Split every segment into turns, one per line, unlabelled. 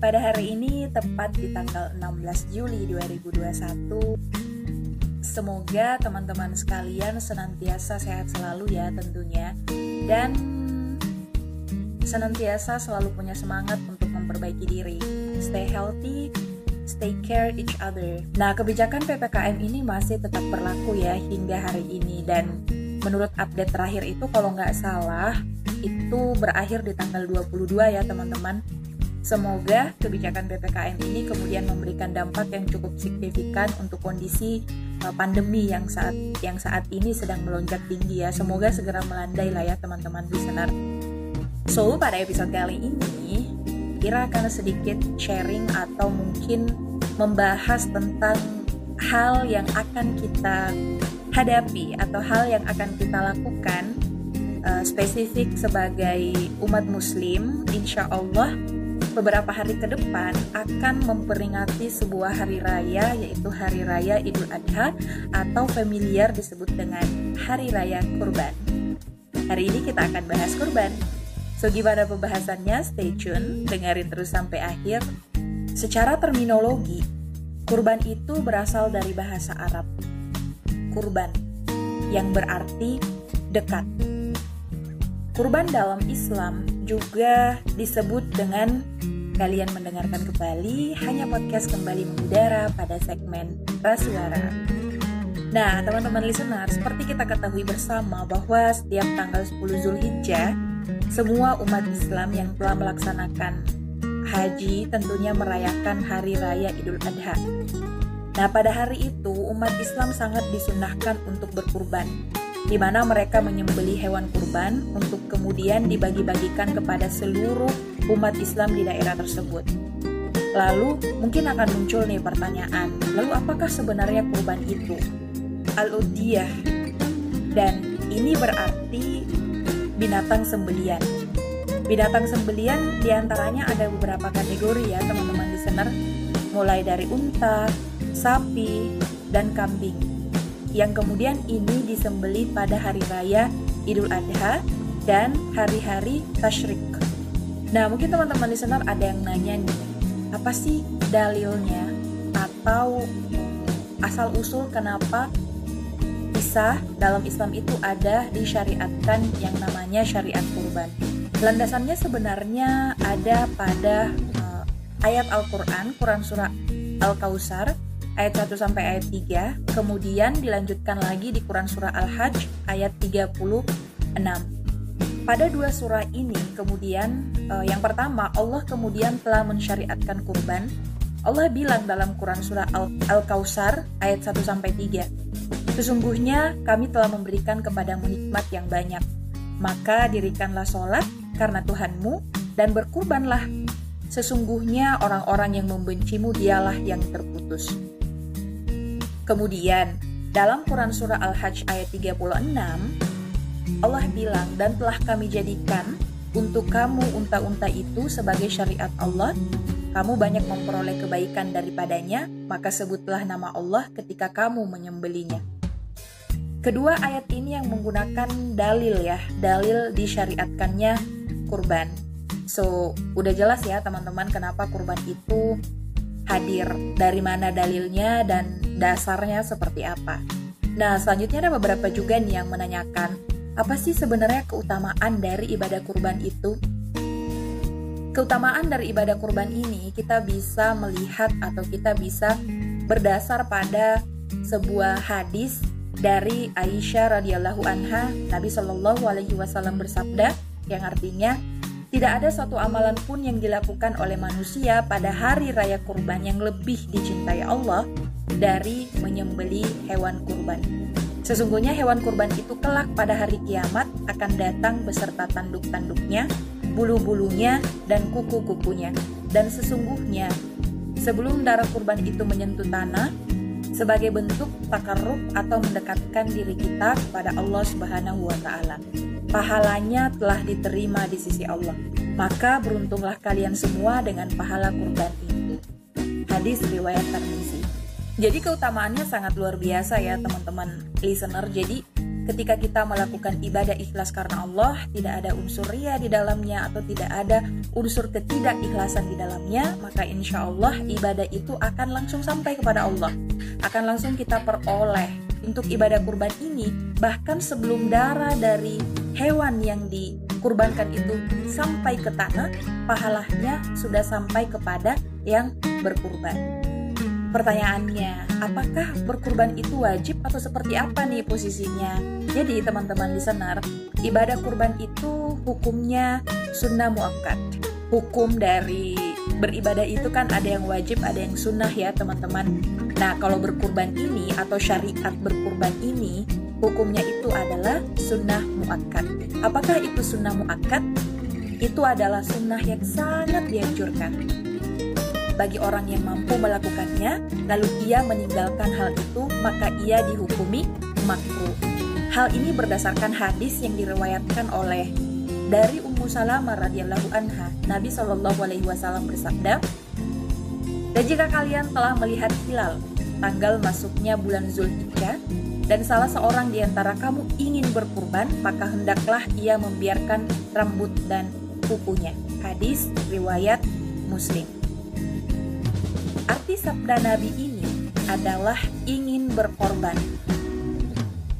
Pada hari ini, tepat di tanggal 16 Juli 2021, semoga teman-teman sekalian senantiasa sehat selalu ya tentunya. Dan senantiasa selalu punya semangat untuk memperbaiki diri. Stay healthy, stay care each other. Nah, kebijakan PPKM ini masih tetap berlaku ya hingga hari ini dan menurut update terakhir itu kalau nggak salah itu berakhir di tanggal 22 ya teman-teman. Semoga kebijakan PPKM ini kemudian memberikan dampak yang cukup signifikan untuk kondisi uh, pandemi yang saat yang saat ini sedang melonjak tinggi ya. Semoga segera melandai lah ya teman-teman listener. So, pada episode kali ini Ira akan sedikit sharing atau mungkin membahas tentang hal yang akan kita hadapi atau hal yang akan kita lakukan uh, spesifik sebagai umat muslim insya Allah beberapa hari ke depan akan memperingati sebuah hari raya yaitu Hari Raya Idul Adha atau familiar disebut dengan Hari Raya Kurban. Hari ini kita akan bahas kurban. So gimana pembahasannya? Stay tune, dengerin terus sampai akhir. Secara terminologi, kurban itu berasal dari bahasa Arab. Kurban yang berarti dekat. Kurban dalam Islam juga disebut dengan kalian mendengarkan kembali hanya podcast kembali mengudara pada segmen Rasuara. Nah, teman-teman listener, seperti kita ketahui bersama bahwa setiap tanggal 10 Zulhijjah, semua umat Islam yang telah melaksanakan haji tentunya merayakan hari raya Idul Adha. Nah, pada hari itu umat Islam sangat disunahkan untuk berkurban, di mana mereka menyembeli hewan kurban untuk kemudian dibagi-bagikan kepada seluruh umat Islam di daerah tersebut. Lalu mungkin akan muncul nih pertanyaan, lalu apakah sebenarnya kurban itu? Al-Udiyah dan ini berarti binatang sembelian. Binatang sembelian di antaranya ada beberapa kategori ya teman-teman listener, mulai dari unta, sapi, dan kambing. Yang kemudian ini disembeli pada hari raya Idul Adha dan hari-hari tasyrik. Nah, mungkin teman-teman listener ada yang nanya nih, apa sih dalilnya atau asal usul kenapa bisa dalam Islam itu ada disyariatkan yang namanya syariat kurban. Landasannya sebenarnya ada pada uh, ayat Al-Qur'an, Quran surah Al-Kausar ayat 1 sampai ayat 3, kemudian dilanjutkan lagi di Quran surah Al-Hajj ayat 36. Pada dua surah ini kemudian uh, yang pertama Allah kemudian telah mensyariatkan kurban. Allah bilang dalam Quran surah Al-Kausar ayat 1 sampai 3. Sesungguhnya kami telah memberikan kepadamu nikmat yang banyak. Maka dirikanlah sholat karena Tuhanmu dan berkurbanlah. Sesungguhnya orang-orang yang membencimu dialah yang terputus. Kemudian, dalam Quran surah Al-Hajj ayat 36, Allah bilang, dan telah kami jadikan untuk kamu unta-unta itu sebagai syariat Allah, kamu banyak memperoleh kebaikan daripadanya, maka sebutlah nama Allah ketika kamu menyembelinya. Kedua ayat ini yang menggunakan dalil ya, dalil disyariatkannya kurban. So, udah jelas ya teman-teman kenapa kurban itu hadir, dari mana dalilnya dan dasarnya seperti apa. Nah, selanjutnya ada beberapa juga nih yang menanyakan, apa sih sebenarnya keutamaan dari ibadah kurban itu? Keutamaan dari ibadah kurban ini kita bisa melihat atau kita bisa berdasar pada sebuah hadis dari Aisyah radhiyallahu anha Nabi Shallallahu alaihi wasallam bersabda yang artinya tidak ada satu amalan pun yang dilakukan oleh manusia pada hari raya kurban yang lebih dicintai Allah dari menyembeli hewan kurban. Sesungguhnya hewan kurban itu kelak pada hari kiamat akan datang beserta tanduk-tanduknya, bulu-bulunya, dan kuku-kukunya. Dan sesungguhnya, sebelum darah kurban itu menyentuh tanah, sebagai bentuk takarruf atau mendekatkan diri kita kepada Allah Subhanahu wa taala. Pahalanya telah diterima di sisi Allah. Maka beruntunglah kalian semua dengan pahala kurban itu. hadis riwayat Tirmizi. Jadi keutamaannya sangat luar biasa ya teman-teman listener. Jadi ketika kita melakukan ibadah ikhlas karena Allah, tidak ada unsur ria di dalamnya atau tidak ada unsur ketidakikhlasan di dalamnya, maka insya Allah ibadah itu akan langsung sampai kepada Allah. Akan langsung kita peroleh untuk ibadah kurban ini, bahkan sebelum darah dari hewan yang dikurbankan itu sampai ke tanah, pahalanya sudah sampai kepada yang berkurban. Pertanyaannya, apakah berkurban itu wajib atau seperti apa nih posisinya? Jadi teman-teman listener, ibadah kurban itu hukumnya sunnah muakkad. Hukum dari beribadah itu kan ada yang wajib, ada yang sunnah ya teman-teman. Nah kalau berkurban ini atau syariat berkurban ini, hukumnya itu adalah sunnah muakkad. Apakah itu sunnah muakkad? Itu adalah sunnah yang sangat dianjurkan bagi orang yang mampu melakukannya, lalu ia meninggalkan hal itu, maka ia dihukumi makruh. Hal ini berdasarkan hadis yang diriwayatkan oleh dari Ummu Salamah radhiyallahu anha. Nabi Shallallahu alaihi wasallam bersabda, "Dan jika kalian telah melihat hilal, tanggal masuknya bulan Zulhijjah, dan salah seorang di antara kamu ingin berkurban, maka hendaklah ia membiarkan rambut dan kukunya." Hadis riwayat Muslim. Arti sabda Nabi ini adalah ingin berkorban.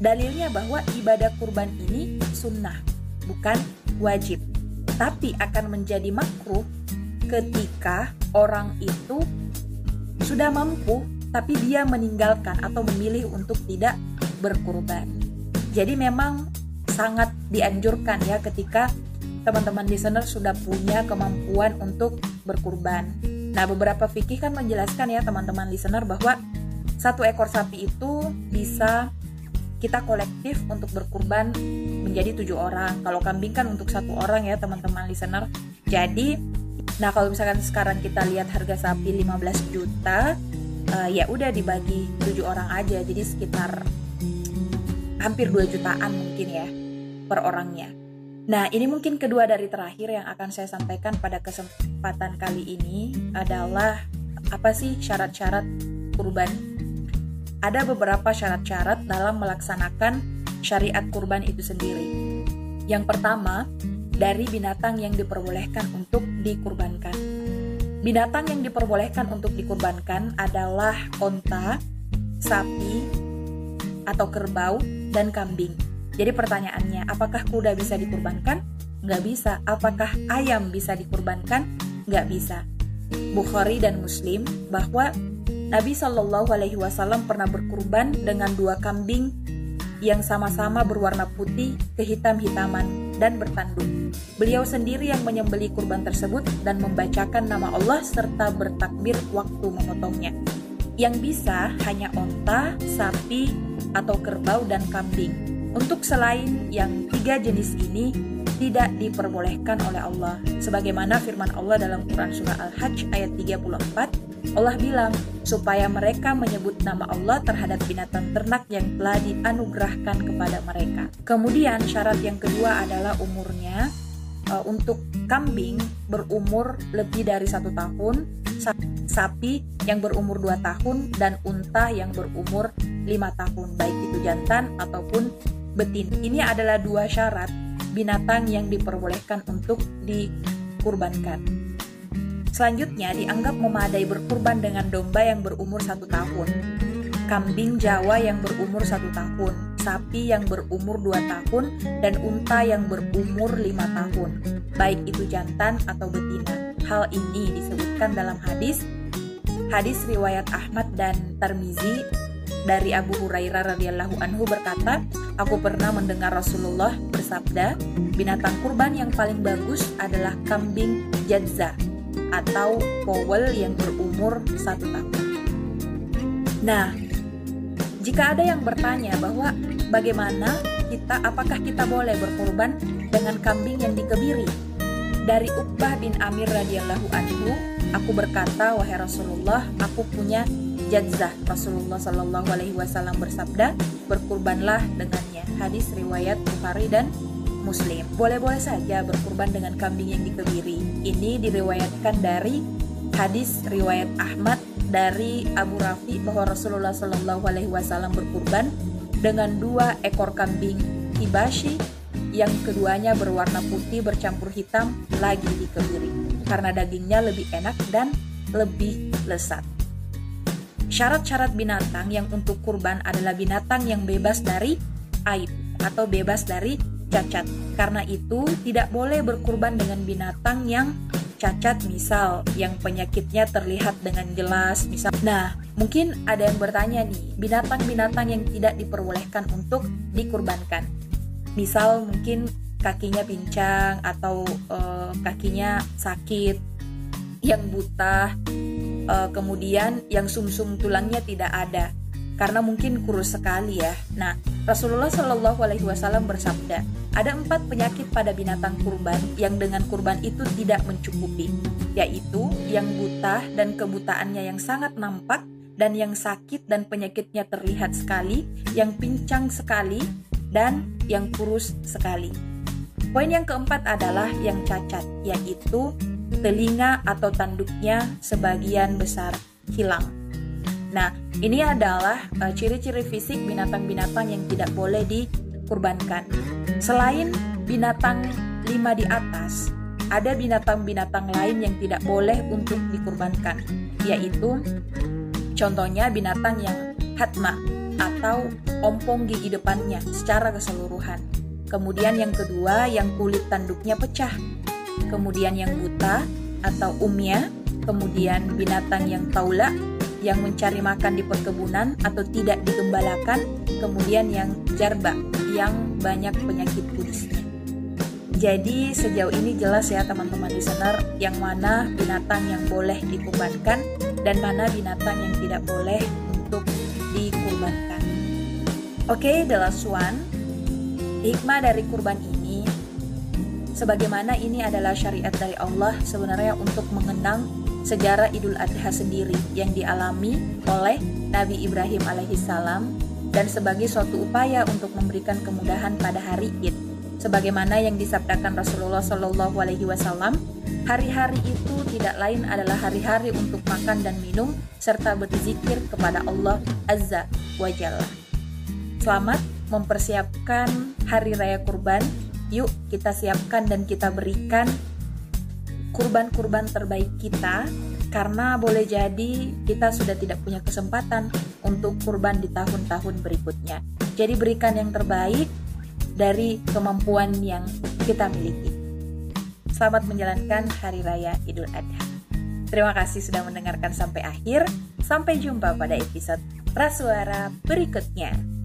Dalilnya bahwa ibadah kurban ini sunnah, bukan wajib. Tapi akan menjadi makruh ketika orang itu sudah mampu tapi dia meninggalkan atau memilih untuk tidak berkurban. Jadi memang sangat dianjurkan ya ketika teman-teman listener sudah punya kemampuan untuk berkurban. Nah, beberapa fikih kan menjelaskan ya teman-teman listener bahwa satu ekor sapi itu bisa kita kolektif untuk berkurban menjadi tujuh orang. Kalau kambing kan untuk satu orang ya teman-teman listener. Jadi, nah kalau misalkan sekarang kita lihat harga sapi 15 juta, uh, ya udah dibagi tujuh orang aja. Jadi sekitar hampir 2 jutaan mungkin ya per orangnya. Nah, ini mungkin kedua dari terakhir yang akan saya sampaikan pada kesempatan kali ini adalah apa sih syarat-syarat kurban? Ada beberapa syarat-syarat dalam melaksanakan syariat kurban itu sendiri. Yang pertama, dari binatang yang diperbolehkan untuk dikurbankan. Binatang yang diperbolehkan untuk dikurbankan adalah onta, sapi, atau kerbau, dan kambing. Jadi pertanyaannya, apakah kuda bisa dikurbankan? Nggak bisa. Apakah ayam bisa dikurbankan? Nggak bisa. Bukhari dan Muslim bahwa Nabi Shallallahu Alaihi Wasallam pernah berkurban dengan dua kambing yang sama-sama berwarna putih, kehitam-hitaman, dan bertanduk. Beliau sendiri yang menyembeli kurban tersebut dan membacakan nama Allah serta bertakbir waktu memotongnya. Yang bisa hanya onta, sapi, atau kerbau dan kambing untuk selain yang tiga jenis ini tidak diperbolehkan oleh Allah. Sebagaimana firman Allah dalam Quran Surah Al-Hajj ayat 34, Allah bilang, supaya mereka menyebut nama Allah terhadap binatang ternak yang telah dianugerahkan kepada mereka. Kemudian syarat yang kedua adalah umurnya. Uh, untuk kambing berumur lebih dari satu tahun, sapi yang berumur dua tahun, dan unta yang berumur lima tahun, baik itu jantan ataupun betin. Ini adalah dua syarat binatang yang diperbolehkan untuk dikurbankan. Selanjutnya dianggap memadai berkurban dengan domba yang berumur satu tahun, kambing Jawa yang berumur satu tahun, sapi yang berumur dua tahun, dan unta yang berumur lima tahun, baik itu jantan atau betina. Hal ini disebutkan dalam hadis hadis riwayat Ahmad dan Tarmizi dari Abu Hurairah radhiyallahu anhu berkata, aku pernah mendengar Rasulullah bersabda, binatang kurban yang paling bagus adalah kambing jadza atau powel yang berumur satu tahun. Nah, jika ada yang bertanya bahwa bagaimana kita, apakah kita boleh berkorban dengan kambing yang dikebiri? Dari Uqbah bin Amir radhiyallahu anhu, aku berkata, wahai Rasulullah, aku punya jadzah Rasulullah Shallallahu Alaihi Wasallam bersabda berkurbanlah dengannya hadis riwayat Bukhari dan Muslim boleh-boleh saja berkurban dengan kambing yang dikebiri ini diriwayatkan dari hadis riwayat Ahmad dari Abu Rafi bahwa Rasulullah Shallallahu Alaihi Wasallam berkurban dengan dua ekor kambing hibashi yang keduanya berwarna putih bercampur hitam lagi dikebiri karena dagingnya lebih enak dan lebih lezat. Syarat-syarat binatang yang untuk kurban adalah binatang yang bebas dari aib atau bebas dari cacat. Karena itu tidak boleh berkurban dengan binatang yang cacat misal yang penyakitnya terlihat dengan jelas misal. Nah, mungkin ada yang bertanya nih, binatang-binatang yang tidak diperbolehkan untuk dikurbankan. Misal mungkin kakinya pincang atau uh, kakinya sakit, yang buta, uh, kemudian yang sumsum -sum tulangnya tidak ada karena mungkin kurus sekali ya. Nah, Rasulullah Shallallahu Alaihi Wasallam bersabda, ada empat penyakit pada binatang kurban yang dengan kurban itu tidak mencukupi, yaitu yang buta dan kebutaannya yang sangat nampak dan yang sakit dan penyakitnya terlihat sekali, yang pincang sekali, dan yang kurus sekali. Poin yang keempat adalah yang cacat, yaitu telinga atau tanduknya sebagian besar hilang. Nah, ini adalah uh, ciri-ciri fisik binatang-binatang yang tidak boleh dikurbankan. Selain binatang lima di atas, ada binatang-binatang lain yang tidak boleh untuk dikurbankan, yaitu contohnya binatang yang hatma atau ompong gigi depannya secara keseluruhan. Kemudian yang kedua yang kulit tanduknya pecah. Kemudian yang buta atau umya, kemudian binatang yang taula yang mencari makan di perkebunan atau tidak digembalakan, kemudian yang jarba yang banyak penyakit kudisnya. Jadi sejauh ini jelas ya teman-teman listener yang mana binatang yang boleh dikurbankan dan mana binatang yang tidak boleh untuk dikurbankan. Oke, okay, the last one. Hikmah dari kurban ini sebagaimana ini adalah syariat dari Allah sebenarnya untuk mengenang sejarah Idul Adha sendiri yang dialami oleh Nabi Ibrahim alaihissalam dan sebagai suatu upaya untuk memberikan kemudahan pada hari Id. Sebagaimana yang disabdakan Rasulullah Shallallahu Alaihi Wasallam, hari-hari itu tidak lain adalah hari-hari untuk makan dan minum serta berzikir kepada Allah Azza wa Jalla. Selamat mempersiapkan hari raya kurban. Yuk kita siapkan dan kita berikan kurban-kurban terbaik kita karena boleh jadi kita sudah tidak punya kesempatan untuk kurban di tahun-tahun berikutnya. Jadi berikan yang terbaik dari kemampuan yang kita miliki. Selamat menjalankan Hari Raya Idul Adha. Terima kasih sudah mendengarkan sampai akhir. Sampai jumpa pada episode Prasuara berikutnya.